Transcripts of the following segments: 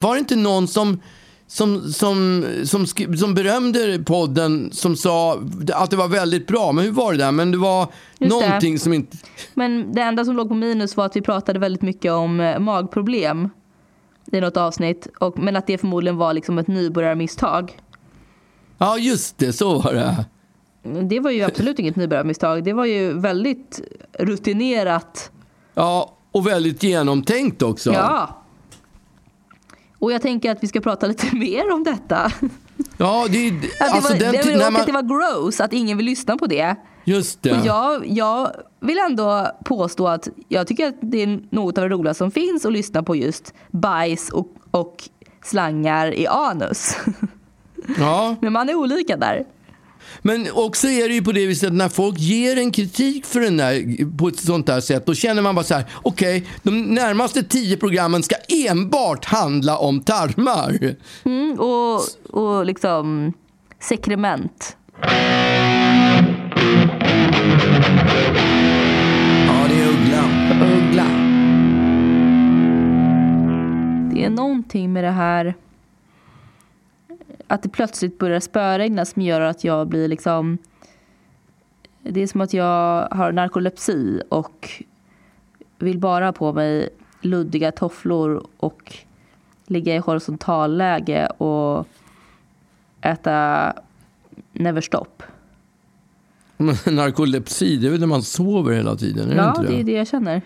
Var det inte någon som, som, som, som, som berömde podden som sa att det var väldigt bra? Men hur var det där? Men det var Just det. någonting som inte... Men det enda som låg på minus var att vi pratade väldigt mycket om eh, magproblem i något avsnitt. Och, men att det förmodligen var liksom ett nybörjarmisstag. Ja, just det. Så var det. Det var ju absolut inget nybörjarmisstag. Det var ju väldigt rutinerat. Ja, och väldigt genomtänkt också. Ja. Och jag tänker att vi ska prata lite mer om detta. Ja, det, Att det, alltså var, den det, att man, det var gross att ingen vill lyssna på det. Just det. Och jag, jag vill ändå påstå att jag tycker att det är något av det roliga som finns att lyssna på just bajs och, och slangar i anus. Ja, Men man är olika där. Men också är det ju på det viset att när folk ger en kritik för den där på ett sånt där sätt, då känner man bara så här, okej, de närmaste tio programmen ska enbart handla om tarmar. Mm, och, och liksom sekrement. Ja, det är Uggla. Uggla. Det är någonting med det här att det plötsligt börjar spöregna som gör att jag blir liksom det är som att jag har narkolepsi och vill bara ha på mig luddiga tofflor och ligga i horisontalläge och äta Neverstop. Men narkolepsi, det är väl när man sover hela tiden? Är Ja, det? det är det jag känner.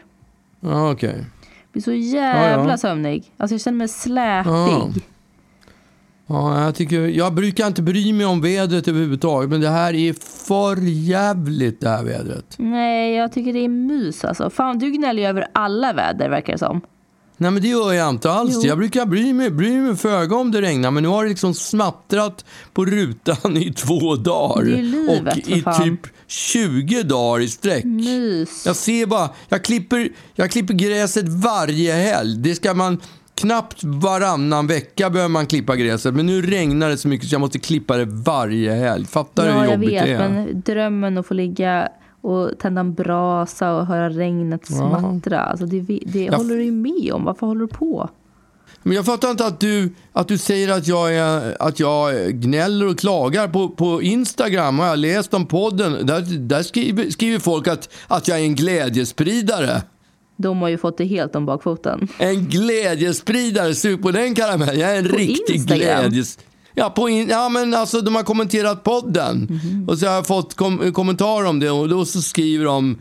Ja, okej. Jag blir så jävla Ja, ja. sömnig. Alltså jag känner mig släpig. Ja. Ja, jag, tycker, jag brukar inte bry mig om vädret överhuvudtaget, men det här är för jävligt det här vädret. Nej, jag tycker det är mys alltså. Fan, du gnäller ju över alla väder verkar det som. Nej, men det gör jag inte alls. Jo. Jag brukar bry mig, bry mig föga om det regnar, men nu har det liksom smattrat på rutan i två dagar. Det är livet, och i typ 20 dagar i sträck. Mys. Jag ser bara, jag klipper, jag klipper gräset varje helg. Det ska man knappt varannan vecka behöver man klippa gräset. Men nu regnar det så mycket så jag måste klippa det varje helg. Fattar du Ja, hur jag jobbigt vet, det är? men drömmen att få ligga och tända en brasa och höra regnet smattra. Alltså det det Jag- håller du ju med om. Varför håller du på? Men jag fattar inte att du, att du säger att jag, är, att jag gnäller och klagar. På, på Instagram har jag läst om podden. Där, där skriver, skriver folk att, att jag är en glädjespridare. De har ju fått det helt om bakfoten. En glädjespridare, sug på den karamellen. Jag är en På riktig Instagram? glädjes... Ja, på in... ja, men alltså de har kommenterat podden. Mhm. Och så har jag fått kom kommentarer om det och då så skriver de,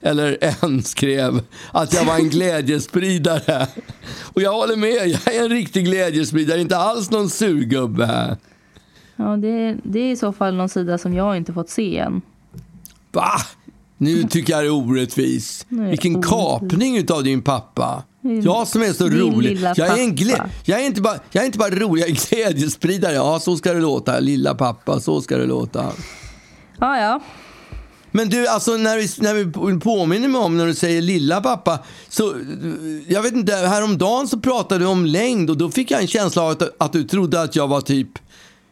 eller en skrev, att jag var en glädjespridare. Och jag håller med, jag är en riktig glädjespridare, inte alls någon surgubbe. Ja, det, det är i så fall någon sida som jag inte fått se än. Va? Nu tycker jag det är orättvis. Nej, Vilken orättvis. kapning utav din pappa. Din- Jag som är så rolig. Jag är, en glä- jag, är inte bara, jag är inte bara rolig, jag är glädjespridare. Ja, så ska det låta. Lilla pappa, så ska det låta. Ja, ja. Men du, alltså när vi, när vi påminner mig om när du säger lilla pappa. Så, jag vet inte, häromdagen så pratade du om längd och då fick jag en känsla av att, att du trodde att jag var typ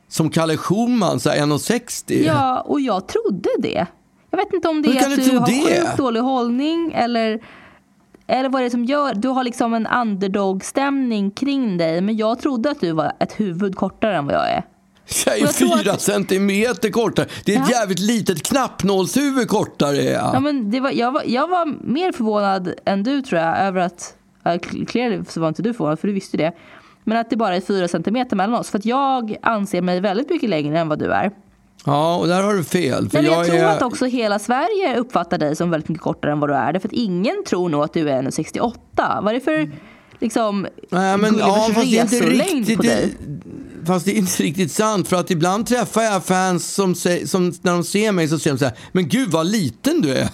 som Kalle Schumann, så här 1,60. Ja, och jag trodde det. Jag vet inte om det Hur är att du du har sjukt dålig hållning eller, eller vad är det som gör... Du har liksom en underdog-stämning kring dig. Men jag trodde att du var ett huvud kortare än vad jag är. Jag är fyra att- centimeter kortare. Det är ett Ja. jävligt litet knappnålshuvud kortare är jag. Ja, men det var, jag, var, jag var mer förvånad än du tror jag över att... Clearly så var inte du förvånad för du visste det. Men att det bara är fyra centimeter mellan oss. För att jag anser mig väldigt mycket längre än vad du är. Ja, och där har du fel. För Men jag, jag tror är... att också hela Sverige uppfattar dig som väldigt mycket kortare än vad du är. Därför att ingen tror nog att du är 1,68. Vad är det för liksom, Nej, men, ja, fast det är inte riktigt, på dig? Fast det är inte riktigt sant. För att ibland träffar jag fans som, som när de ser mig så säger de så här, men gud vad liten du är.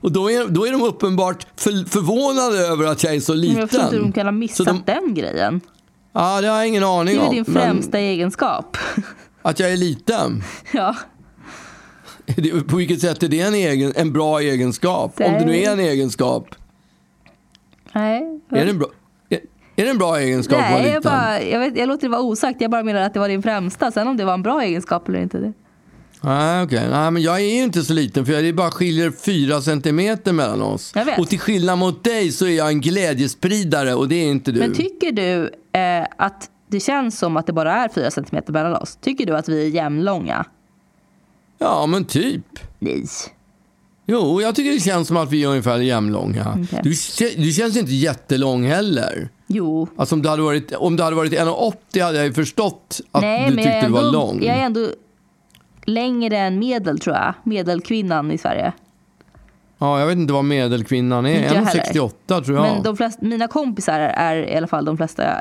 Och då är, då är de uppenbart för, förvånade över att jag är så liten. Jag förstår inte hur de kan ha missat de- den grejen. Ja, det har jag ingen aning Det är om. din men främsta egenskap. Att jag är liten. ja. På vilket sätt är det en, egen, en bra egenskap? Om det nu är en egenskap. Nej. Är det en bra, är, är det en bra egenskap att vara Nej, jag, liten? bara, jag, vet, jag låter det vara osagt. Jag bara menar att det var din främsta. Sen om det var en bra egenskap eller inte. Det. Nej, okej. Nej, men jag är ju inte så liten för det är bara skiljer fyra centimeter mellan oss. Jag vet. Och till skillnad mot dig så är jag en glädjespridare och det är inte du. Men tycker du eh, att det känns som att det bara är fyra centimeter mellan oss? Tycker du att vi är jämnlånga? Ja, men typ. Nej. Jo, jag tycker det känns som att vi är ungefär jämnlånga. Okej. Du, du känns inte jättelång heller. Jo. Alltså om du hade varit, om du hade varit 1,80 hade jag ju förstått att Nej, du tyckte är, du var ändå, lång. jag är ändå längre än medel tror jag. Medelkvinnan i Sverige. Ja, jag vet inte vad medelkvinnan är. Inte jag heller. 1,68 tror jag. Men de flesta, mina kompisar är i alla fall de flesta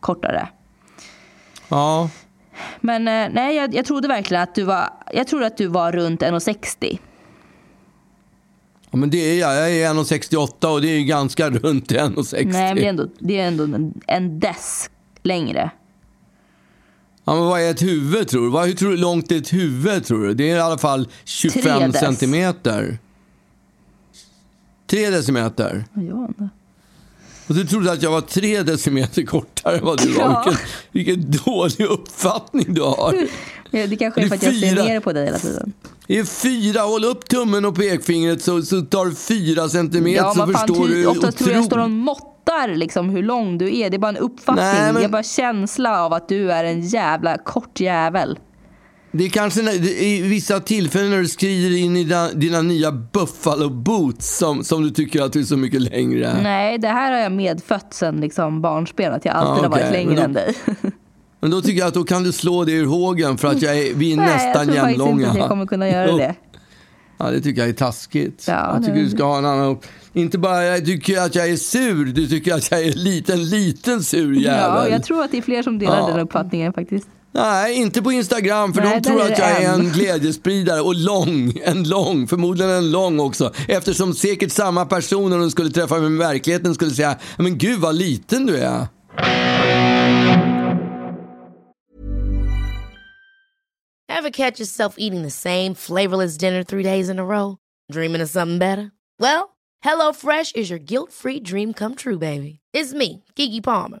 kortare. Ja. Men eh, nej, jag, jag trodde verkligen att du var, jag trodde att du var runt 1,60. ja, men det är jag. Jag är 1,68 och det är ju ganska runt 1,60. Nej, men det är ändå, det är ändå en, en dess längre. Ja, men vad är ett huvud tror du? Vad, hur tror du långt är ett huvud tror du? Det är i alla fall 25 Tre dess. centimeter. Tre decimeter. Ja. Och du trodde att jag var tre decimeter kortare än vad du var. Ja. Vilken, vilken dålig uppfattning du har. Ja, Det kanske är för att jag ser ner på dig hela tiden. Det är fyra, håll upp tummen och pekfingret så, så tar du fyra centimeter Ja, så fan, förstår du ofta tror jag otro- står och måttar liksom hur lång du är. Det är bara en uppfattning. Nej, men- Det är bara känsla av att du är en jävla kort jävel. Det är kanske när, i vissa tillfällen när du skriver in i dina, dina nya Buffalo boots som, som du tycker att du är så mycket längre. Nej, det här har jag medfött sen liksom barnsben. Att jag alltid Ja, har varit längre då- än dig. Men då tycker jag att då kan du slå det ur hågen för att jag är, vi är Nej, jag nästan tror faktiskt jämnlånga. inte att jag kommer kunna göra Jo. det. Ja, det tycker jag är taskigt. Ja, jag tycker du ska ha en annan... Inte bara jag tycker att jag är sur, du tycker att jag är en liten, liten sur jävel. Ja, jag tror att det är fler som delar Ja. den uppfattningen faktiskt. Nej, inte på Instagram för Nej, de tror att jag är en. glädjespridare och lång. En lång, förmodligen en lång också. Eftersom säkert samma person när de skulle träffa mig i verkligheten skulle säga Men gud vad liten du är. Ever catch yourself eating the same flavorless dinner three days in a row? Dreaming of something better? Well, HelloFresh is your guilt-free dream come true, baby. It's me, Kiki Palmer.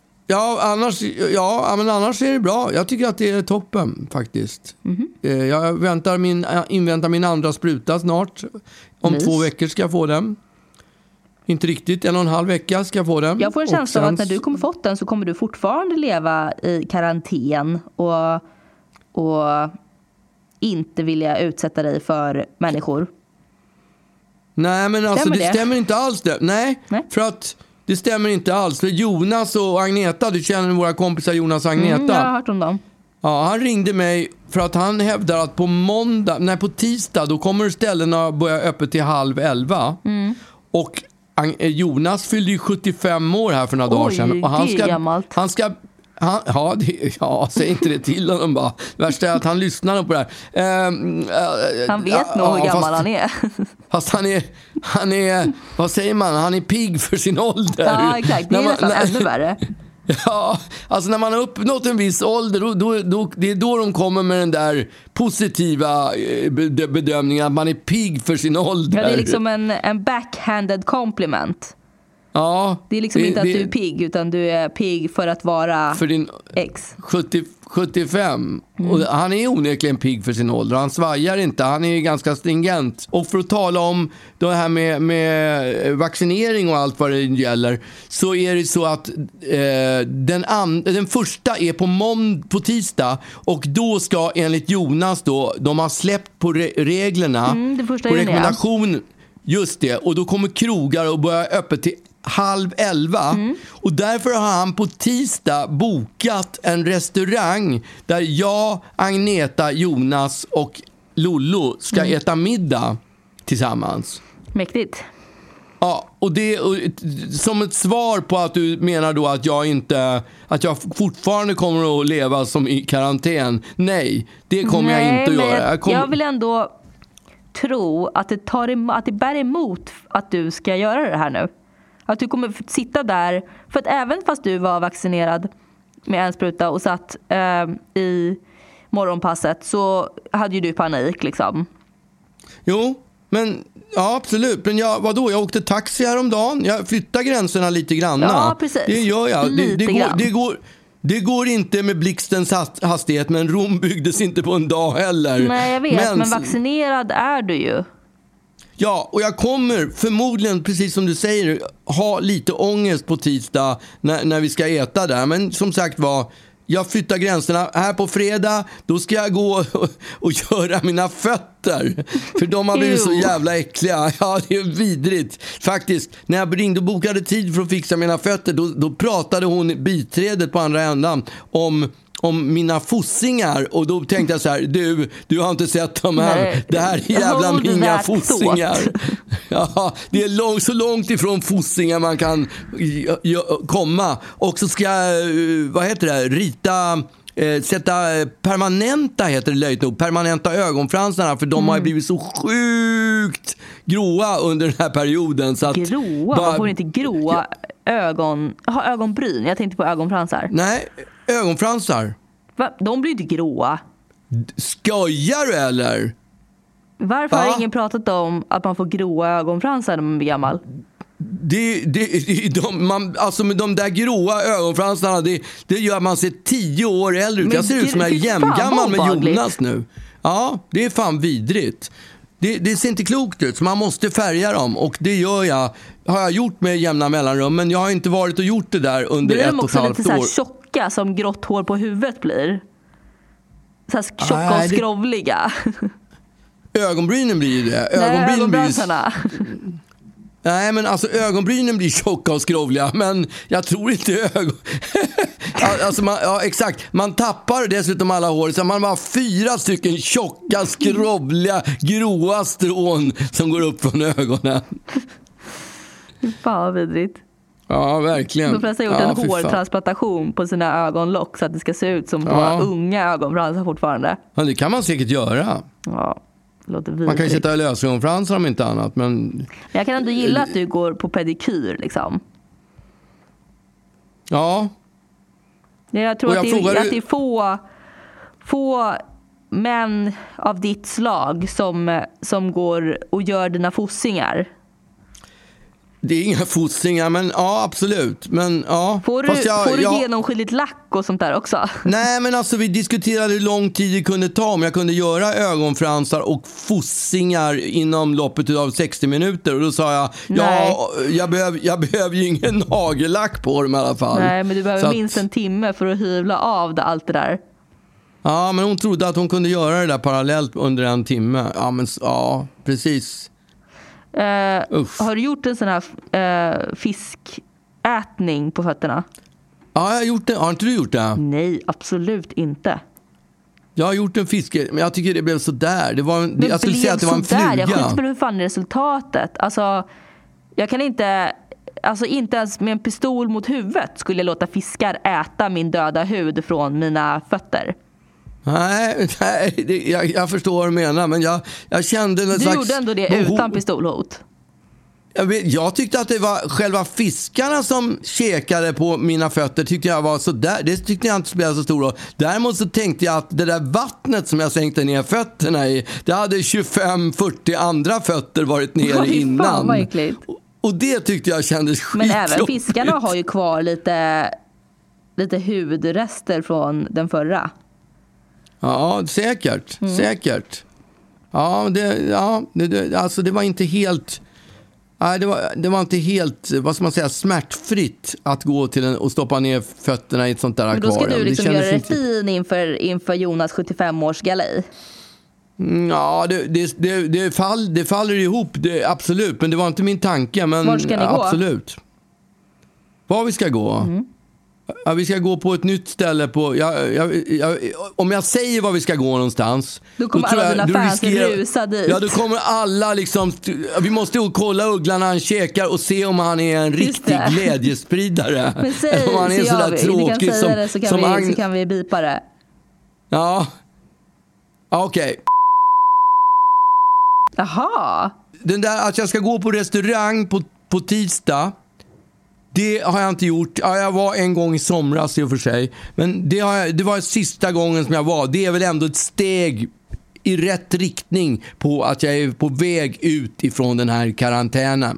Ja annars, ja, men annars är det bra. Jag tycker att det är toppen faktiskt. Mhm. Eh, Jag väntar min, inväntar min andra spruta snart. Om Mys. två veckor ska jag få den. Inte riktigt, en och en halv vecka ska jag få den. Jag får en känsla av att när du kommer fått den så kommer du fortfarande leva i karantän och, och inte vilja utsätta dig för människor. Nej, men alltså Stämmer det, det? stämmer inte alls det. Nej, Nej. för att det stämmer inte alls. För Jonas och Agneta, du känner våra kompisar Jonas och Agneta. Mm, jag har hört om dem. Ja, han ringde mig för att han hävdar att på måndag, nej på tisdag, då kommer ställena börja öppet till halv elva. Mm. Och Jonas fyllde ju 75 år här för några dagar Oj, sedan. Och han ska. Han ska, han, ja, det, ja, säg inte det till honom bara. Värsta är att han lyssnar på det här. Ehm, eh, Han vet ja, nog hur gammal fast- han är. Fast han är, han är, vad säger man, han är pigg för sin ålder. Ja, exakt. Det är nästan när- ännu värre. Ja, alltså när man har uppnått en viss ålder, då, då, då, det är då de kommer med den där positiva eh, be- bedömningen att man är pigg för sin ålder. Ja, det är liksom en, en backhanded compliment. Ja, Det är liksom det- inte att det- du är pigg utan du är pigg för att vara För din ex. 70, 75. Mm. Och han är onekligen pigg för sin ålder. Han svajar inte. Han är ganska stringent. Och för att tala om det här med, med vaccinering och allt vad det gäller så är det så att eh, den, an, den första är på, månd, på tisdag och då ska enligt Jonas då, de har släppt på re, reglerna, Mm, på rekommendation Just det, och då kommer krogar att börja öppet till halv elva. Mm. Och därför har han på tisdag bokat en restaurang där jag, Agneta, Jonas och Lollo ska Mm. äta middag tillsammans. Mäktigt. Ja, och det och, som ett svar på att du menar då att jag inte, att jag fortfarande kommer att leva som i karantän. Nej, det kommer Nej, jag inte att göra. Jag, kommer- jag vill ändå tro att det, tar att det bär emot att du ska göra det här nu. Att du kommer sitta där, för att även fast du var vaccinerad med en spruta och satt eh, i morgonpasset så hade ju du panik liksom. Jo, men ja, absolut. Men jag, vadå, jag åkte taxi häromdagen. Jag flyttar gränserna lite grann. Ja, precis. Det gör jag. Det, Lite det, går, grann. det, går, det går inte med blixtens hast- hastighet, men Rom byggdes inte på en dag heller. Nej jag vet, men, vaccinerad är du ju. Ja, och jag kommer förmodligen, precis som du säger, ha lite ångest på tisdag när, när vi ska äta där. Men som sagt var, jag flyttar gränserna. Här på fredag, då ska jag gå och, och göra mina fötter. För de har blivit så jävla äckliga. Ja, det är vidrigt. Faktiskt, när jag ringde och bokade tid för att fixa mina fötter, då, då pratade hon, biträdet på andra ändan, om om mina fossingar och då tänkte jag så här, du, du har inte sett de här, Nej. det här är jävla Hold that fossingar. Ja, det är lång, så långt ifrån fossingar man kan komma. Och så ska jag, eh, vad heter det, rita, eh, sätta permanenta, heter det löjligt nog, permanenta ögonfransarna för de har ju blivit så sjukt gråa under den här perioden. Så att Gråa? bara- Man får inte gråa ögon, ha ögonbryn. Jag tänkte på ögonfransar. Nej, ögonfransar. Va? De blir inte gråa. Skojar du eller? Varför Va? har ingen pratat om att man får gråa ögonfransar när man blir gammal? Det, det, de, man, alltså med de där gråa ögonfransarna, det, det gör man sig tio år äldre ut. Men Jag ser ut som jag är jämngammal med. Jonas nu. Ja, det är fan vidrigt. Det, det ser inte klokt ut, så man måste färga dem. Och det gör jag, har jag gjort med jämna mellanrum. Men jag har inte varit och gjort det där under Blir ett de och ett också halvt lite så här år. tjocka som grått hår på huvudet blir? Så här tjocka Nej, och det- skrovliga. Ögonbrynen blir ju det. Nej, Ögonbrynen blir ju. Nej, men alltså ögonbrynen blir tjocka och skrovliga, men jag tror inte ögon... Alltså man, ja, exakt. Man tappar dessutom alla hår, så man har fyra stycken tjocka, skrovliga, gråa strån som går upp från ögonen. Fan vad vidrigt. Ja, verkligen. De flesta har gjort ja, en hårtransplantation på sina ögonlock så att det ska se ut som på Ja. unga ögonfransar fortfarande. Ja, det kan man säkert göra. Ja, låter Man kan ju vidrigt. sätta lösögonfransar om inte annat, men Men jag kan ändå gilla att du går på pedikyr liksom. ja. Jag tror Och att, jag det, är- att det är få, få män av ditt slag som, som går och gör dina fossingar. Det är inga fossingar, men ja, absolut. Men ja. Får du, Fast jag- får du jag- genomskinligt lack och sånt där också? Nej, men alltså vi diskuterade hur lång tid det kunde ta om jag kunde göra ögonfransar och fossingar inom loppet av 60 minuter. Och då sa jag, ja, jag behöver, jag behöver ju ingen nagellack på dem i alla fall. Nej, men du behöver Så att- minst en timme för att hyvla av det, allt det där. Ja, men hon trodde att hon kunde göra det där parallellt under en timme. Ja, men ja, precis. Uff. har du gjort en sån här eh, fiskätning på fötterna? Ja, jag har gjort det. Har inte du gjort det? Nej, absolut inte. Jag har gjort en fiske, men jag tycker det blev sådär. Det var en, Men jag skulle säga att det var en fluga. Jag skiter för hur fan resultatet. Alltså, jag kan inte, alltså inte ens med en pistol mot huvudet skulle jag låta fiskar äta min döda hud från mina fötter. Nej, nej det, jag, jag förstår vad du menar, men jag, jag kände en Du slags... gjorde ändå det utan pistolhot. Jag, vet, jag tyckte att det var själva fiskarna som käkade på mina fötter. tyckte jag var så där. Det tyckte jag inte spelade så stor roll. Däremot så tänkte jag att det där vattnet som jag sänkte ner fötterna i, det hade 25-40 andra fötter varit nere fan, innan. vad äckligt. Och, och det tyckte jag kändes Men skitjobbigt. även fiskarna har ju kvar lite, lite hudrester från den förra. Ja, säkert. Mm. Säkert. Ja, det, ja det, det, alltså det var inte helt... Nej, det var, det var inte helt vad ska man säga, smärtfritt att gå till en, och stoppa ner fötterna i ett sånt där Men då ska akvarium. du liksom kändes göra dig inte- fin inför, inför Jonas 75-årsgalej. Mm, Ja, det, det, det, det, fall, det faller ihop, det, absolut. Men det var inte min tanke. Men, Var ska ni gå? Mm. Absolut. Var vi ska gå? Ja, vi ska gå på ett nytt ställe. På, jag, jag, jag, om jag säger var vi ska gå någonstans. Då kommer alla jag- dina fans rusa dit. Ja, då kommer alla liksom... Vi måste kolla Ugglan när han käkar och se om han är en Just riktig det. glädjespridare. Men säg om han så är gör sådär vi. Du kan tråkig säga som, det så kan, som vi, Agnes. så kan vi bipa det. Ja. Ja, Okej. Jaha. Den där att jag ska gå på restaurang på, på tisdag. Det har jag inte gjort. Ja, jag var en gång i somras i och för sig. Men det, har jag, det var sista gången som jag var. Det är väl ändå ett steg i rätt riktning på att jag är på väg ut ifrån den här karantänen.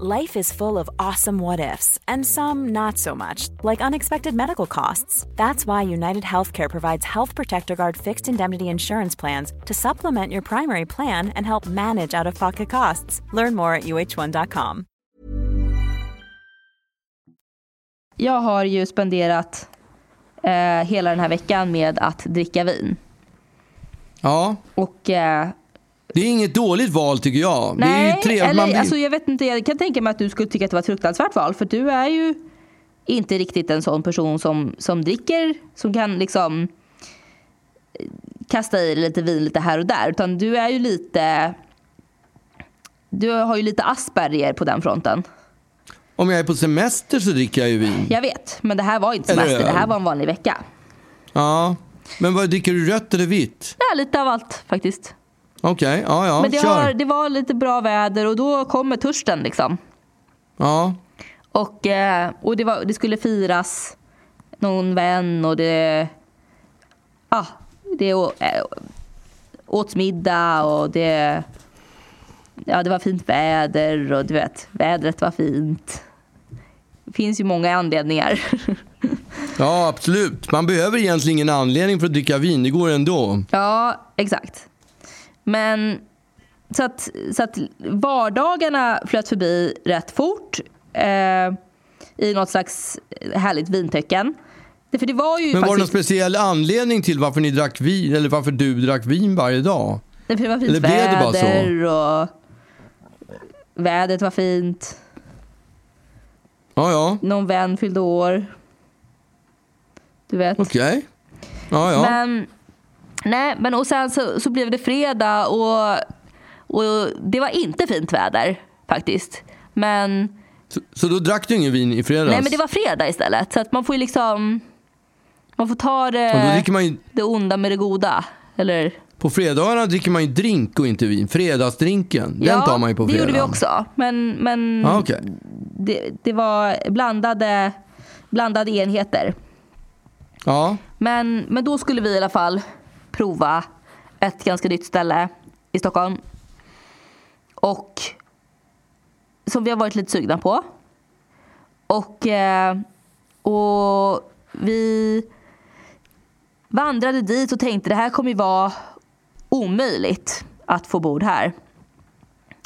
Life is full of awesome what ifs, and some not so much, like unexpected medical costs. That's why United Healthcare provides Health Protector Guard fixed indemnity insurance plans to supplement your primary plan and help manage out of pocket costs. Learn more at uh1.com. Jag har ju spenderat eh, hela den här veckan med att dricka vin. Ja, Och eh, det är inget dåligt val tycker jag. det är nej, ju trevligt. eller, alltså, jag vet inte, jag kan tänka mig att du skulle tycka att det var ett fruktansvärt val. För du är ju inte riktigt en sån person som, som dricker, som kan liksom eh, kasta i lite vin lite här och där. Utan du är ju lite... Du har ju lite Asperger på den fronten. Om jag är på semester så dricker jag ju vin. Jag vet, men det här var inte Eller semester. Det här var en vanlig vecka. Ja. Men vad dricker du? Rött eller vitt? Ja, lite av allt faktiskt. Okej, ja ja, Men det, har, det var lite bra väder och då kommer törsten liksom. Ja. Och, eh, och det, var, det skulle firas någon vän och det... Ja, det å- eh, åts middag och det... Ja, det var fint väder och du vet, vädret var fint. Det finns ju många anledningar. ja, absolut. Man behöver egentligen ingen anledning för att dricka vin. Det går ändå. Ja, exakt. Men så att, så att vardagarna flöt förbi rätt fort eh, i något slags härligt vintecken. Det- För det var ju Men var det någon faktiskt... speciell anledning till varför ni drack vin eller varför du drack vin varje dag? det var fint eller blev det bara så? väder och vädret var fint. Ja, ja, Någon vän fyllde år. Du vet. okej. Ja, ja. Men, nej, men och sen så, så blev det fredag och, och det var inte fint väder faktiskt. Men, Så, så då drack du ingen vin i fredags? nej, men det var fredag istället. Så att man får ju liksom, man får ta det, ju, det onda med det goda. Eller? på fredagarna dricker man ju drink och inte vin. Fredagsdrinken, den tar man ju på det fredagen. gjorde vi också. Men, men Ja, okej. det, det var blandade, blandade enheter. Ja, Men, men då skulle vi i alla fall prova ett ganska nytt ställe i Stockholm. Och som vi har varit lite sugna på. Och, eh, och vi vandrade dit och tänkte det här kommer ju vara omöjligt att få bord här.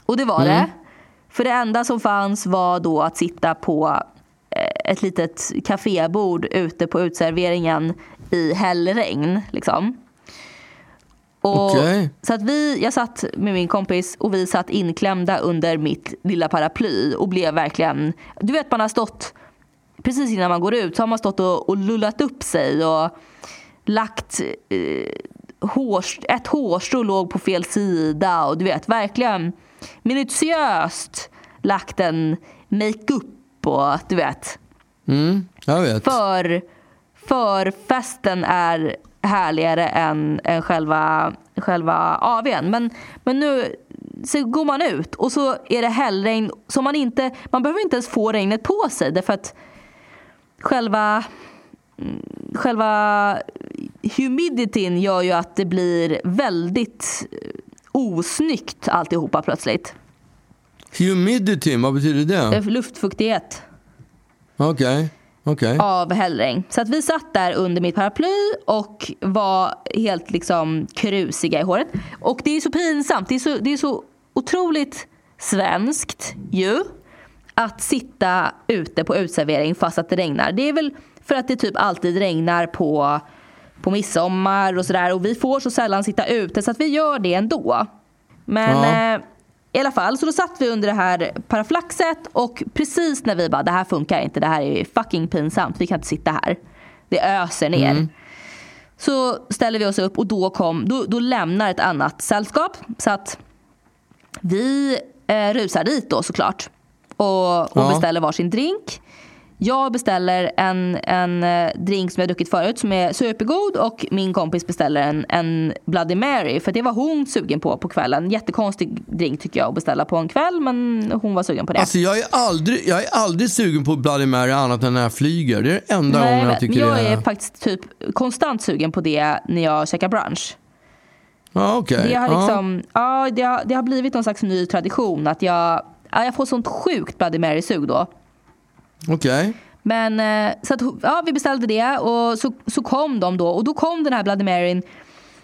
Och det var det. För det enda som fanns var då att sitta på eh, ett litet kafébord ute på utserveringen i hällregn. Liksom. Och, Okej. Så att vi, jag satt med min kompis och vi satt inklämda under mitt lilla paraply och blev verkligen, du vet man har stått precis innan man går ut så har man stått och, och lullat upp sig och lagt eh, hårs, ett hårstrå låg på fel sida och du vet verkligen minutiöst lagt en makeup och du vet mm, jag vet. för, för festen är härligare än, än själva, själva AWn. Men, men nu så går man ut och så är det hällregn. Så man, inte, man behöver inte ens få regnet på sig därför att själva, mm, själva humidityn gör ju att det blir väldigt eh, osnyggt alltihopa plötsligt. Humidity, vad betyder det? Eh, Luftfuktighet Okej. Okej. av hällregn. Så att vi satt där under mitt paraply och var helt liksom krusiga i håret. Och det är så pinsamt. Det är så, det är så otroligt svenskt ju att sitta ute på utservering fast att det regnar. Det är väl för att det typ alltid regnar på, på midsommar och sådär. Och vi får så sällan sitta ute så att vi gör det ändå. Men Ja. eh, i alla fall, så då satt vi under det här paraflaxet och precis när vi bara det här funkar inte, det här är fucking pinsamt, vi kan inte sitta här. Det öser ner. Så ställer vi oss upp och då, kom, då, då lämnar ett annat sällskap. Så att vi eh, rusar dit då såklart och, och Ja. beställer varsin drink. Jag beställer en, en eh, drink som jag druckit förut som är supergod och min kompis beställer en, en Bloody Mary för det var hon sugen på på kvällen. Jättekonstig drink tycker jag att beställa på en kväll men hon var sugen på det. Alltså jag är, aldrig, jag är aldrig sugen på Bloody Mary annat än när jag flyger. Det är den enda Nej, gången jag tycker jag det är faktiskt typ konstant sugen på det när jag käkar brunch. Ja, okej. Det har, liksom, ja, det, har, det har blivit någon slags ny tradition att jag, ja, jag får sånt sjukt Bloody Mary-sug då. Okej. Men eh, så att, ja, vi beställde det och så, så kom de då och då kom den här Bloody Maryn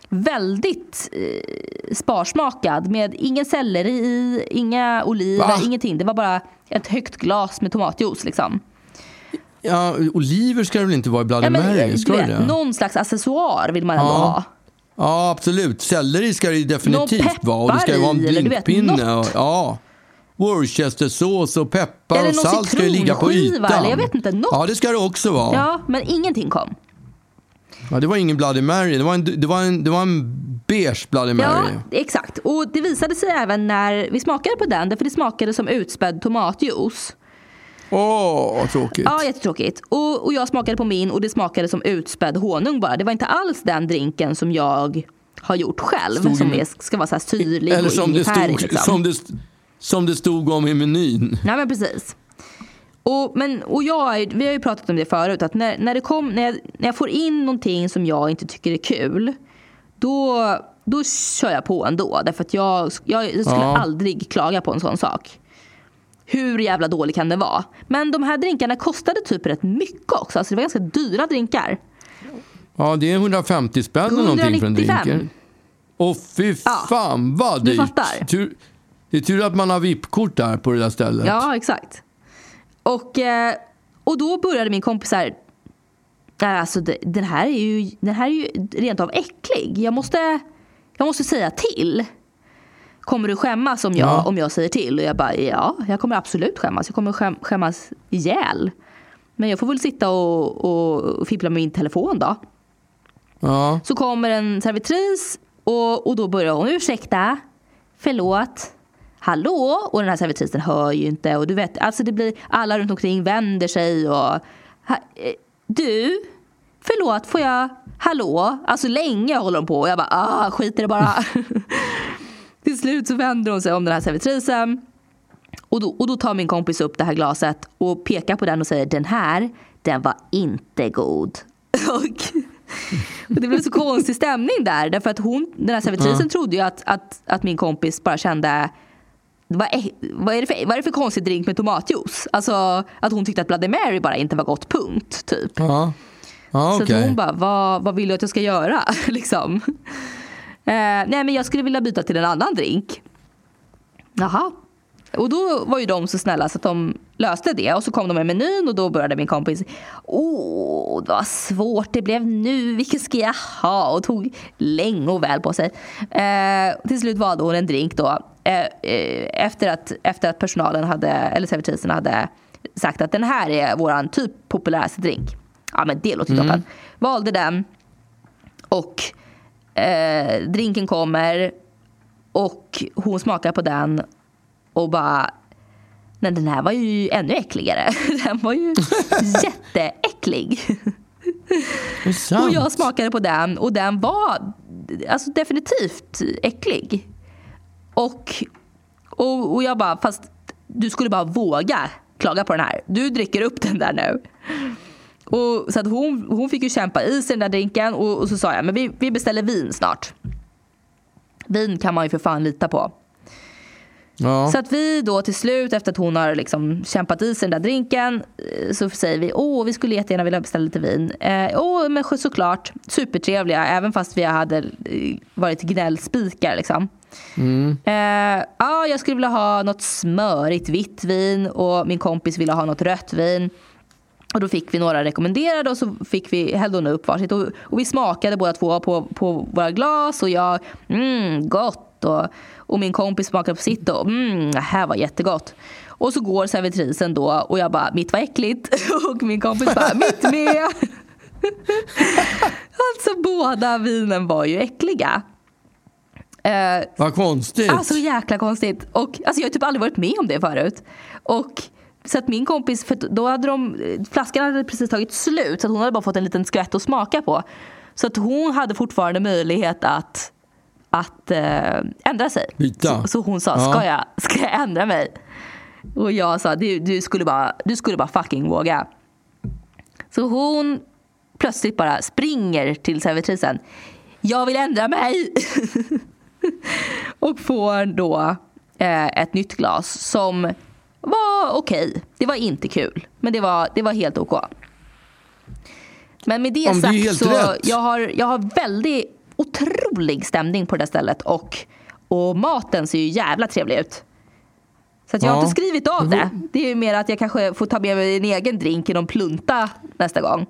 väldigt eh, sparsmakad med ingen selleri i, inga Va? oliver, ingenting. Det var bara ett högt glas med tomatjuice liksom. Ja, oliver ska det väl inte vara i Bloody Ja, men, Mary? eh, Ska vet, det? någon slags accessoar vill man ändå Ja. ha. Ja, absolut. Selleri ska det ju definitivt vara. Och det ska ju vara en du vet. Och, ja. Worcestersås och peppar och salt ska ju ligga på ytan. eller jag vet inte, något. Ja, det ska det också vara. Ja. Ja, men ingenting kom. det var ingen Bloody Mary. Det var en, det var en, det var en beige Bloody Ja, Mary. exakt. Och det visade sig även när vi smakade på den, för det smakade som utspädd tomatjuice. Åh, vad tråkigt. Ja, jättetråkigt. Och, och jag smakade på min och det smakade som utspädd honung bara. Det var inte alls den drinken som jag har gjort själv. Stod som är, ska vara så här syrlig Eller och som det, stod, Liksom. som, det, som det stod om i menyn. Nej men precis. Och, men, och jag, vi har ju pratat om det förut, att när, när, det kom, när, jag, när jag får in någonting som jag inte tycker är kul, då, då kör jag på ändå. Därför att jag, jag, jag skulle Ja. aldrig klaga på en sån sak. Hur jävla dålig kan det vara? Men de här drinkarna kostade typ rätt mycket också. Alltså det var ganska dyra drinkar. Ja, det är 150 spänn eller någonting för en 195. drink. Åh fy Ja, fan vad du dyrt. fattar. Tur, det är tur att man har VIP-kort där på det där stället. Ja, exakt. Och, eh, och då började min kompis så här. "Nej, Alltså, den, här är ju, den här är ju rent av äcklig. Jag måste, jag måste säga till. Kommer du skämmas om jag, Ja. om jag säger till? Och jag bara, ja, jag kommer absolut skämmas. Jag kommer skäm, skämmas ihjäl. Men jag får väl sitta och, och, och fippla med min telefon då. Ja. Så kommer en servitris och, och då börjar hon ursäkta, förlåt, hallå? Och den här servitrisen hör ju inte och du vet, alltså det blir, alla runt omkring vänder sig och eh, du, förlåt, får jag, hallå? Alltså länge håller de på och jag bara, ah, skit i det bara. Till slut så vänder hon sig om den här servitrisen och då, och då tar min kompis upp det här glaset och pekar på den och säger den här, den var inte god. Och, och det blev så konstig stämning där därför att hon, den här servitrisen trodde ju att, att, att min kompis bara kände vad är, det för, vad är det för konstig drink med tomatjuice? Alltså att hon tyckte att Bloody Mary bara inte var gott, punkt. Typ. Ja, ja Så okej. att hon bara, vad, vad vill du att jag ska göra? liksom. eh, nej men jag skulle vilja byta till en annan drink. Jaha. Och då var ju de så snälla så att de löste det. Och så kom de med menyn och då började min kompis. Åh, det var svårt det blev nu. Vilken ska jag ha? Och tog länge och väl på sig. Eh, till slut valde hon en drink då. Eh, eh, efter, att, efter att personalen hade, eller servitrisen hade sagt att den här är våran typ populäraste drink. Ja men det låter toppen. Valde den. Och eh, drinken kommer. Och hon smakar på den och bara men den här var ju ännu äckligare. Den var ju jätteäcklig. Och jag smakade på den och den var alltså definitivt äcklig. Och, och, och jag bara, fast du skulle bara våga klaga på den här. Du dricker upp den där nu. Och, så att hon, hon fick ju kämpa i sig den där drinken och, och så sa jag men vi, vi beställer vin snart. Vin kan man ju för fan lita på. Ja. Så att vi då till slut efter att hon har liksom kämpat i sig den där drinken eh, så säger vi åh vi skulle jättegärna vilja beställa lite vin. Eh, åh men såklart supertrevliga även fast vi hade eh, varit gnällspikar liksom. Eh, ja, jag skulle vilja ha något smörigt vitt vin och min kompis ville ha något rött vin. Och då fick vi några rekommenderade och så fick vi, hällde hon upp varsitt. Och, och vi smakade båda två på, på våra glas och jag, mm, gott. Och, och min kompis smakade på sitt och mm, det här var jättegott. Och så går servitrisen då och jag bara, mitt var äckligt. Och min kompis bara, mitt med. alltså båda vinen var ju äckliga. Eh, Vad konstigt. Alltså jäkla konstigt. Och, alltså, jag har typ aldrig varit med om det förut. Och, så att min kompis, för då hade de, flaskan hade precis tagit slut så att hon hade bara fått en liten skvätt att smaka på. Så att hon hade fortfarande möjlighet att, att äh, ändra sig. Så, så hon sa, ska, jag, ska jag ändra mig? Och jag sa, du, du, skulle bara, du skulle bara fucking våga. Så hon plötsligt bara springer till servitrisen. Jag vill ändra mig! och får då eh, ett nytt glas som var okej. Det var inte kul, men det var, det var helt OK. Men med det det ju sagt helt så rätt. jag har, jag har väldigt otrolig stämning på det där stället och, och maten ser ju jävla trevlig ut. Så att jag har Ja. inte skrivit av det. Det är ju mer att jag kanske får ta med mig en egen drink i någon plunta nästa gång.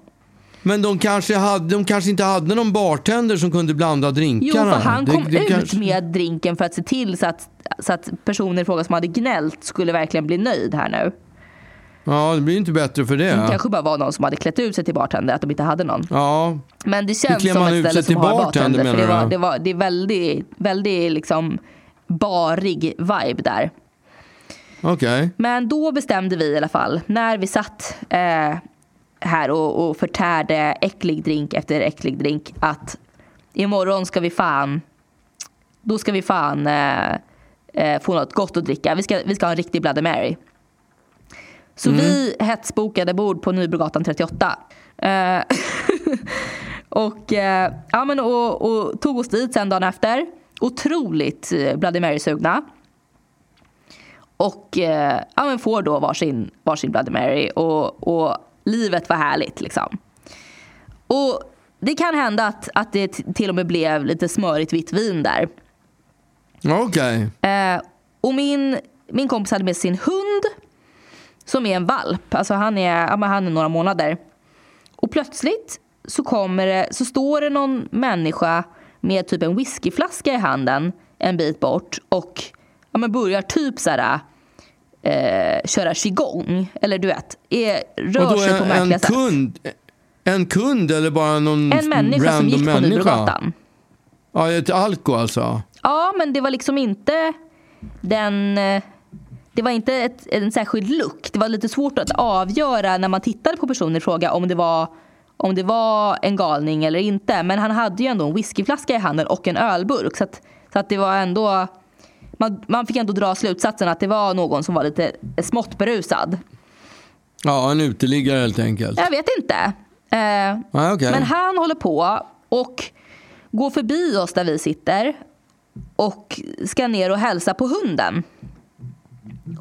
Men de kanske, hade, de kanske inte hade någon bartender som kunde blanda Jo, drinkarna. för han Det- kom det ut kanske- med drinken för att se till så att, så att personen i fråga som hade gnällt skulle verkligen bli nöjd här nu. Ja, det blir inte bättre för det. Det kanske bara var någon som hade klätt ut sig till bartender, att de inte hade någon. Ja, Men det känns som ett ställe som har bartender. För det, var, det, var, det är väldigt, väldigt liksom barig vibe där. okej. Men då bestämde vi i alla fall, när vi satt eh, här och, och förtärde äcklig drink efter äcklig drink, att imorgon ska vi fan, då ska vi fan eh, eh, få något gott att dricka. Vi ska, vi ska ha en riktig Bloody Mary. Så vi hetsbokade bord på Nybrogatan 38. Eh, och, eh, ja, men, och, och tog oss dit sen dagen efter. Otroligt eh, Bloody Mary-sugna. Och eh, ja, men får då varsin, varsin Bloody Mary och, och livet var härligt liksom. Och det kan hända att, att det till och med blev lite smörigt vitt vin där. Okej. Eh, och min, min kompis hade med sin hund som är en valp. Alltså han är, ja, men han är några månader. Och plötsligt så, kommer det, så står det någon människa med typ en whiskyflaska i handen en bit bort och ja, men börjar typ så här, eh, köra qigong. Eller du vet, är, rör Och då sig på märkliga en sätt. kund? En kund eller bara någon En människa som gick på? Nybrogatan. Ja, ett alko alltså? Ja, men det var liksom inte den... Det var inte ett, en särskild look. Det var lite svårt att avgöra när man tittade på personen i fråga om det var om det var en galning eller inte. Men han hade ju ändå en whiskyflaska i handen och en ölburk. Så att, så att det var ändå... Man, man fick ändå dra slutsatsen att det var någon som var lite smått berusad. Ja, en uteliggare helt enkelt. Jag vet inte. Eh, Ja, okej. Men han håller på och går förbi oss där vi sitter och ska ner och hälsa på hunden.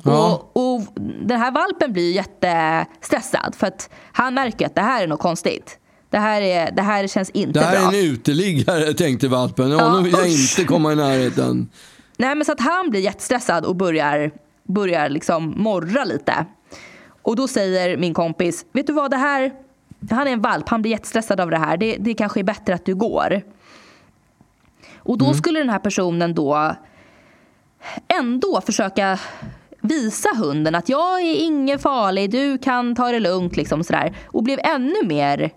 Ja. Och, och den här valpen blir jättestressad för att han märker att det här är något konstigt. Det här, är, det här känns inte Det här bra. är en uteliggare tänkte valpen. Ja, Honom vill jag inte komma i närheten. Nej, men så att han blir jättestressad och börjar, börjar liksom morra lite. Och då säger min kompis, vet du vad det här, han är en valp, han blir jättestressad av det här. Det, det kanske är bättre att du går. Och då skulle den här personen då ändå försöka visa hunden att jag är ingen farlig, du kan ta det lugnt liksom sådär. Och blev ännu mer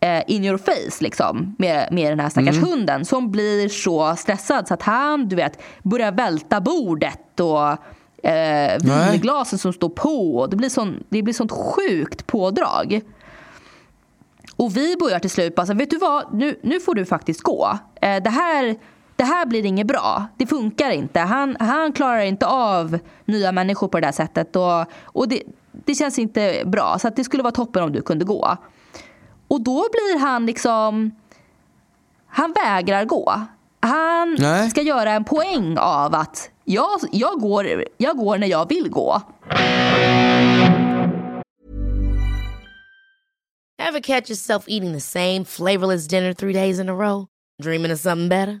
eh, in your face liksom, med, med den här stackars hunden som blir så stressad så att han du vet, börjar välta bordet och eh, vinglasen som står på. Det blir, sån, det blir sånt sjukt pådrag. Och vi börjar till slut bara, vet du vad, nu, nu får du faktiskt gå. Eh, det här, det här blir inget bra. Det funkar inte. Han, han klarar inte av nya människor på det där sättet. Och, och det, det känns inte bra. Så att det skulle vara toppen om du kunde gå. Och då blir han liksom... Han vägrar gå. Han Nej. ska göra en poäng av att jag, jag, går, jag går när jag vill gå. Ever catch yourself eating the same flavorless dinner three days in a row? Dreaming of something better?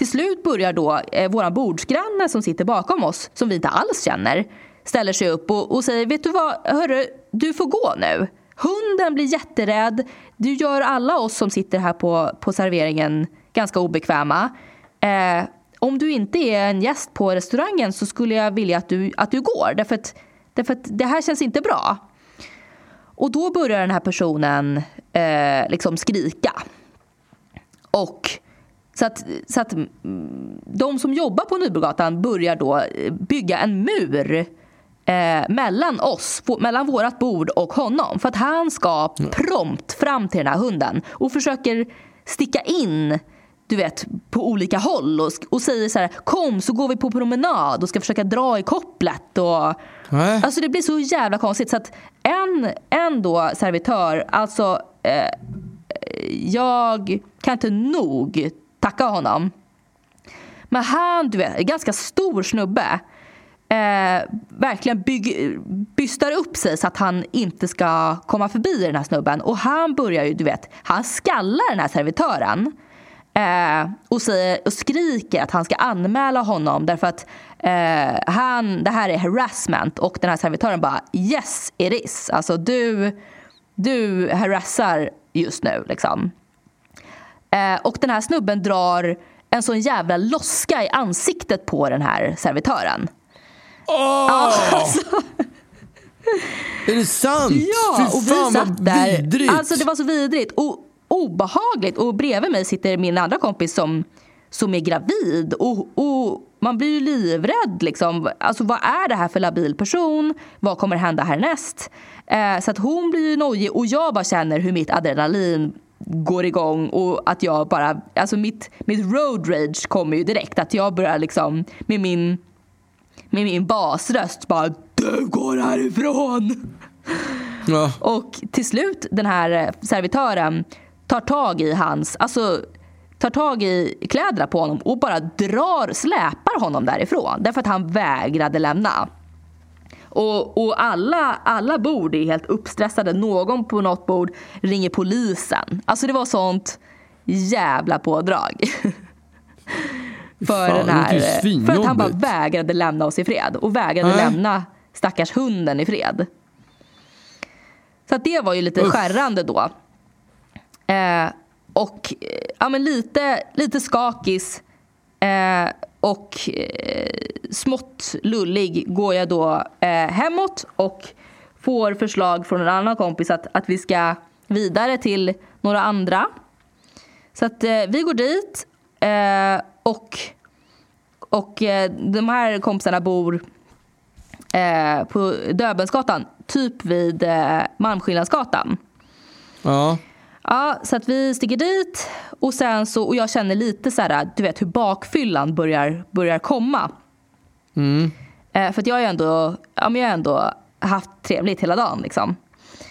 Till slut börjar då eh, våra bordsgranne som sitter bakom oss, som vi inte alls känner, ställer sig upp och, och säger Vet du vad, hörru, du får gå nu. Hunden blir jätterädd. Du gör alla oss som sitter här på, på serveringen ganska obekväma. Eh, om du inte är en gäst på restaurangen så skulle jag vilja att du, att du går. Därför att, därför att det här känns inte bra. Och då börjar den här personen eh, liksom skrika. Och så att, så att mm, de som jobbar på Nybrogatan börjar då eh, bygga en mur eh, mellan oss, mellan vårat bord och honom. För att han ska prompt fram till den här hunden och försöker sticka in du vet, på olika håll och, och säger så här kom så går vi på promenad och ska försöka dra i kopplet. Och, Nej. Alltså det blir så jävla konstigt. Så att en, en då servitör, alltså eh, jag kan inte nog tacka honom. Men han, du vet, är ganska stor snubbe. Eh, verkligen bygg, bystar upp sig så att han inte ska komma förbi den här snubben. Och han börjar ju, du vet, han skallar den här servitören. Eh, och, säger, och skriker att han ska anmäla honom därför att eh, han, det här är harassment. Och den här servitören bara yes it is. Alltså du, du harassar just nu liksom. Eh, och den här snubben drar en sån jävla loska i ansiktet på den här servitören. Ja, alltså, Är det sant? ja, Fy och vi satt där. vidrigt. Alltså det var så vidrigt och obehagligt. Och bredvid mig sitter min andra kompis som, som är gravid. Och, och man blir ju livrädd. Liksom. Alltså, vad är det här för labil person? Vad kommer hända härnäst? Eh, så att hon blir ju nojig och jag bara känner hur mitt adrenalin går igång och att jag bara, alltså mitt, mitt road rage kommer ju direkt. Att jag börjar liksom med min, med min basröst bara du går härifrån. Ja. Och till slut den här eh, servitören tar tag i hans, alltså tar tag i kläderna på honom och bara drar, släpar honom därifrån. Därför att han vägrade lämna. Och, och alla, alla bord är helt uppstressade. Någon på något bord ringer polisen. Alltså det var sånt jävla pådrag. för, Fan, den här, för att han bara vägrade lämna oss i fred. Och vägrade Nej. lämna stackars hunden i fred. Så det var ju lite Uff. skärrande då. Eh, och eh, ja, men lite, lite skakis eh, och eh, smått lullig går jag då eh, hemåt och får förslag från en annan kompis att, att vi ska vidare till några andra. Så att eh, vi går dit eh, och, och eh, de här kompisarna bor eh, på Döbelnsgatan, typ vid eh, Malmskillnadsgatan. Ja. Ja, så att vi sticker dit och sen så, och jag känner lite så här, du vet hur bakfyllan börjar, börjar komma. Eh, för att jag har ju ändå, ja, men jag har ändå haft trevligt hela dagen liksom.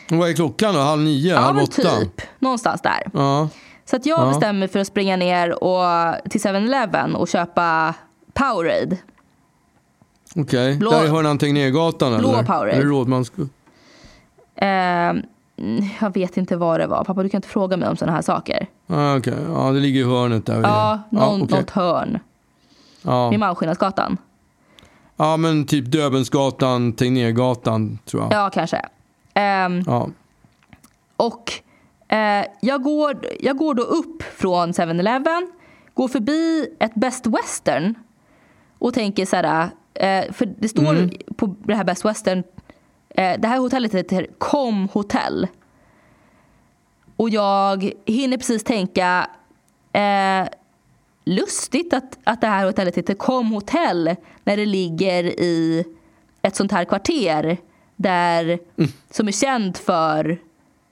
Vad är klockan då? Halv nio? Ja halv men åtta? typ, någonstans där. Ja. Så att jag Ja. bestämmer mig för att springa ner och, till 7-Eleven och köpa Powerade. Okej, Blå- där i hörnan Tegnérgatan eller? Blå Powerade. Eller Rådmans... Eh, mm, jag vet inte vad det var. Pappa, du kan inte fråga mig om sådana här saker. Ah, Okej, ja det ligger i hörnet där. Ja, någon, okej. något hörn. ja. Vid Malmskillnadsgatan. ja, men typ Döbelnsgatan, Tegnérgatan tror jag. Ja, kanske. Ehm, Ja. Och eh, jag, går, jag går då upp från 7-Eleven, går förbi ett Best Western och tänker så här, eh, för det står på det här Best Western, det här hotellet heter Com Hotel. Och jag hinner precis tänka, eh, lustigt att, att det här hotellet heter Com Hotel när det ligger i ett sånt här kvarter där, som är känt för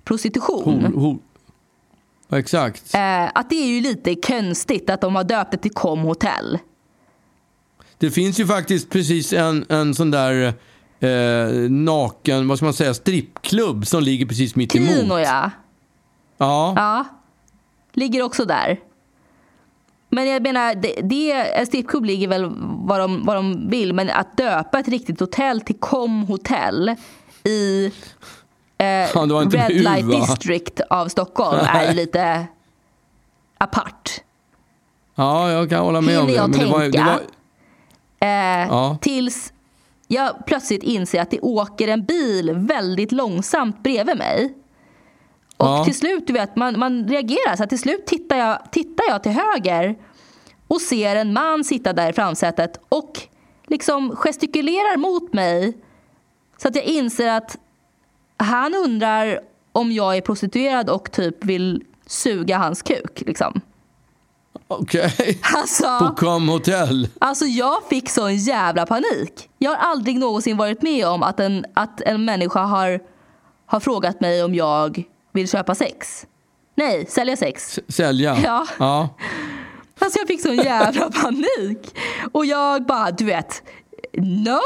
prostitution. Hor. Ja, Exakt. Eh, att det är ju lite konstigt att de har döpt det till Com Hotel. Det finns ju faktiskt precis en, en sån där eh, naken, vad ska man säga, strippklubb som ligger precis mitt emot. Kino ja. Ja. ja. Ligger också där. Men jag menar, det, det, en strippklubb ligger väl vad de, vad de vill. Men att döpa ett riktigt hotell till Com Hotel i eh, Ja, Red U, Light va? District av Stockholm är ju lite apart. ja, jag kan hålla med om Hinner det. jag det var, det tänka? var, Eh, Ja. Tills jag plötsligt inser att det åker en bil väldigt långsamt bredvid mig. Och Ja. till slut, du vet, man, man reagerar. Så till slut tittar jag, tittar jag till höger och ser en man sitta där i framsätet och liksom gestikulerar mot mig. Så att jag inser att han undrar om jag är prostituerad och typ vill suga hans kuk. Liksom. Okej. Alltså, På Com Hotel. Alltså jag fick sån jävla panik. Jag har aldrig någonsin varit med om att en, att en människa har, har frågat mig om jag vill köpa sex. Nej, sälja sex. S- Sälja. Ja. ja. Alltså jag fick sån jävla panik. Och jag bara, du vet, no!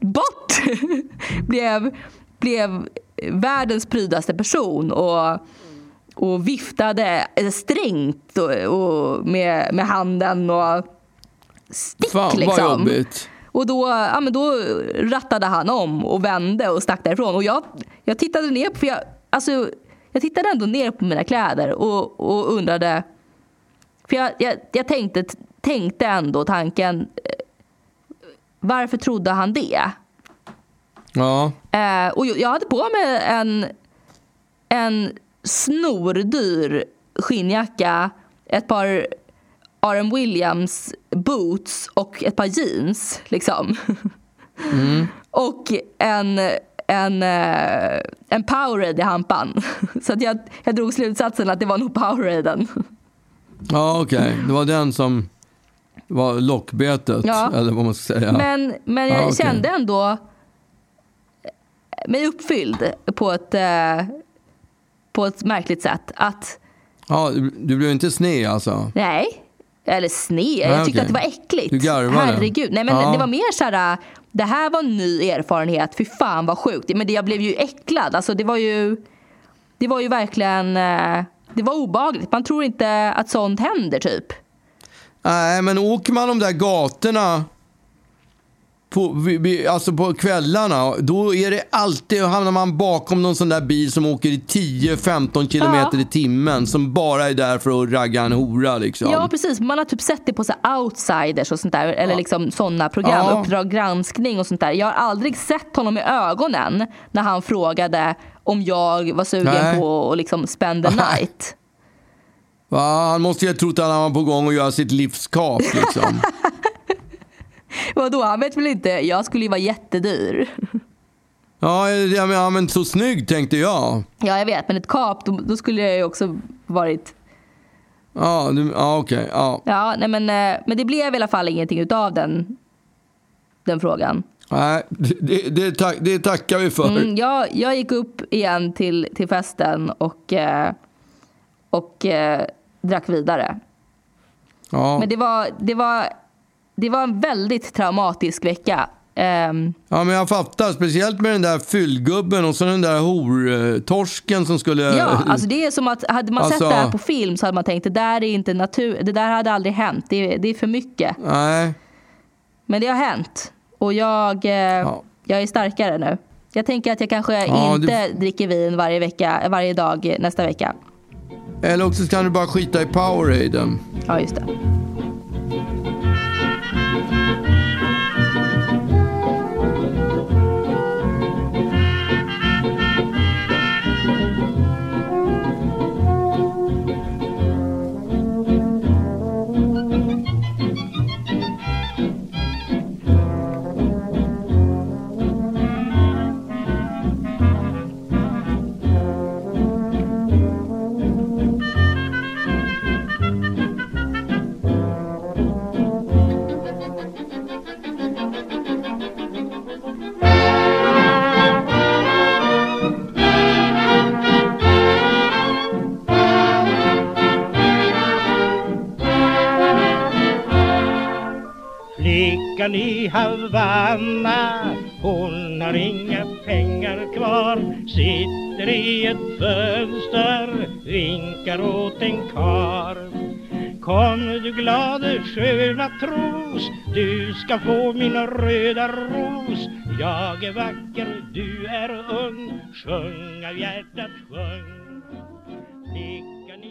Bort! blev, blev världens prydaste person och, och viftade strängt och, och med, med handen och stick Fan vad liksom. jobbigt. Och då, ja, men då rattade han om och vände och stack därifrån. Och jag, jag tittade ner på, för jag, alltså, jag tittade ändå ner på mina kläder och, och undrade. För jag, jag, jag tänkte, tänkte ändå tanken. eh, Varför trodde han det? Ja. Eh, och jag jag hade på mig en, en snordyr skinnjacka, ett par R.M. Williams boots och ett par jeans. Liksom. och en, en, eh, en Powerade i hampan. Så att jag, jag drog slutsatsen att det var nog Poweraden. Ja, okej. Det var den som var lockbetet. Ja. Eller vad man ska säga. Men, men jag Ja, okej. kände ändå mig uppfylld på ett, eh, på ett märkligt sätt. Att Ja, du blev inte sned alltså? nej, eller sned. jag tyckte okej. att det var äckligt. Du garvade. Herregud. Nej, men Ja. Det var mer så här, det här var en ny erfarenhet. Fy fan vad sjukt. Men det, jag blev ju äcklad. Alltså, det var ju, det var ju verkligen, eh, det var obagligt. Man tror inte att sånt händer typ. Nej, men åker man de där gatorna på, alltså på kvällarna, då är det alltid, hamnar man bakom någon sån där bil som åker i 10-15 kilometer Ja. i timmen som bara är där för att ragga en hora liksom. Ja, precis. Man har typ sett det på så outsiders och sånt där. Eller liksom sådana program, Ja. Uppdrag granskning och sånt där. Jag har aldrig sett honom i ögonen när han frågade om jag var sugen Nej. på att liksom spend the night. Va? Han måste ju ha trott att han var på gång att göra sitt livskap liksom. Vadå, han vet väl inte? Jag skulle ju vara jättedyr. ja, ja, men, ja, men så snygg tänkte jag. Ja, jag vet. Men ett kap, då, då skulle jag ju också varit... Ja, du, ja okej. ja. Ja, nej men, eh, men det blev i alla fall ingenting utav den, den frågan. Nej, det, det, tack, det tackar vi för. Mm, jag, jag gick upp igen till, till festen och, eh, och eh, drack vidare. Ja. Men det var, det, var, det var en väldigt traumatisk vecka. Ehm, Ja, men jag fattar. Speciellt med den där fyllgubben och så den där hortorsken som skulle... ja, alltså det är som att hade man sett Alltså- det här på film så hade man tänkt det där är inte natur, det där hade aldrig hänt, det är, det är för mycket. Nej. Men det har hänt och jag, eh, jag är starkare nu. Jag tänker att jag kanske Ja, inte dricker vin varje, vecka, varje dag eh, nästa vecka. Eller också kan du bara skita i Poweraden. Ja, just det. Havanna, hon har inga pengar kvar Sitter i ett fönster, vinkar åt en kar. Kom du glade sköna tros, du ska få min röda ros. Jag är vacker, du är ung, sjung av hjärtat sjung. Flickan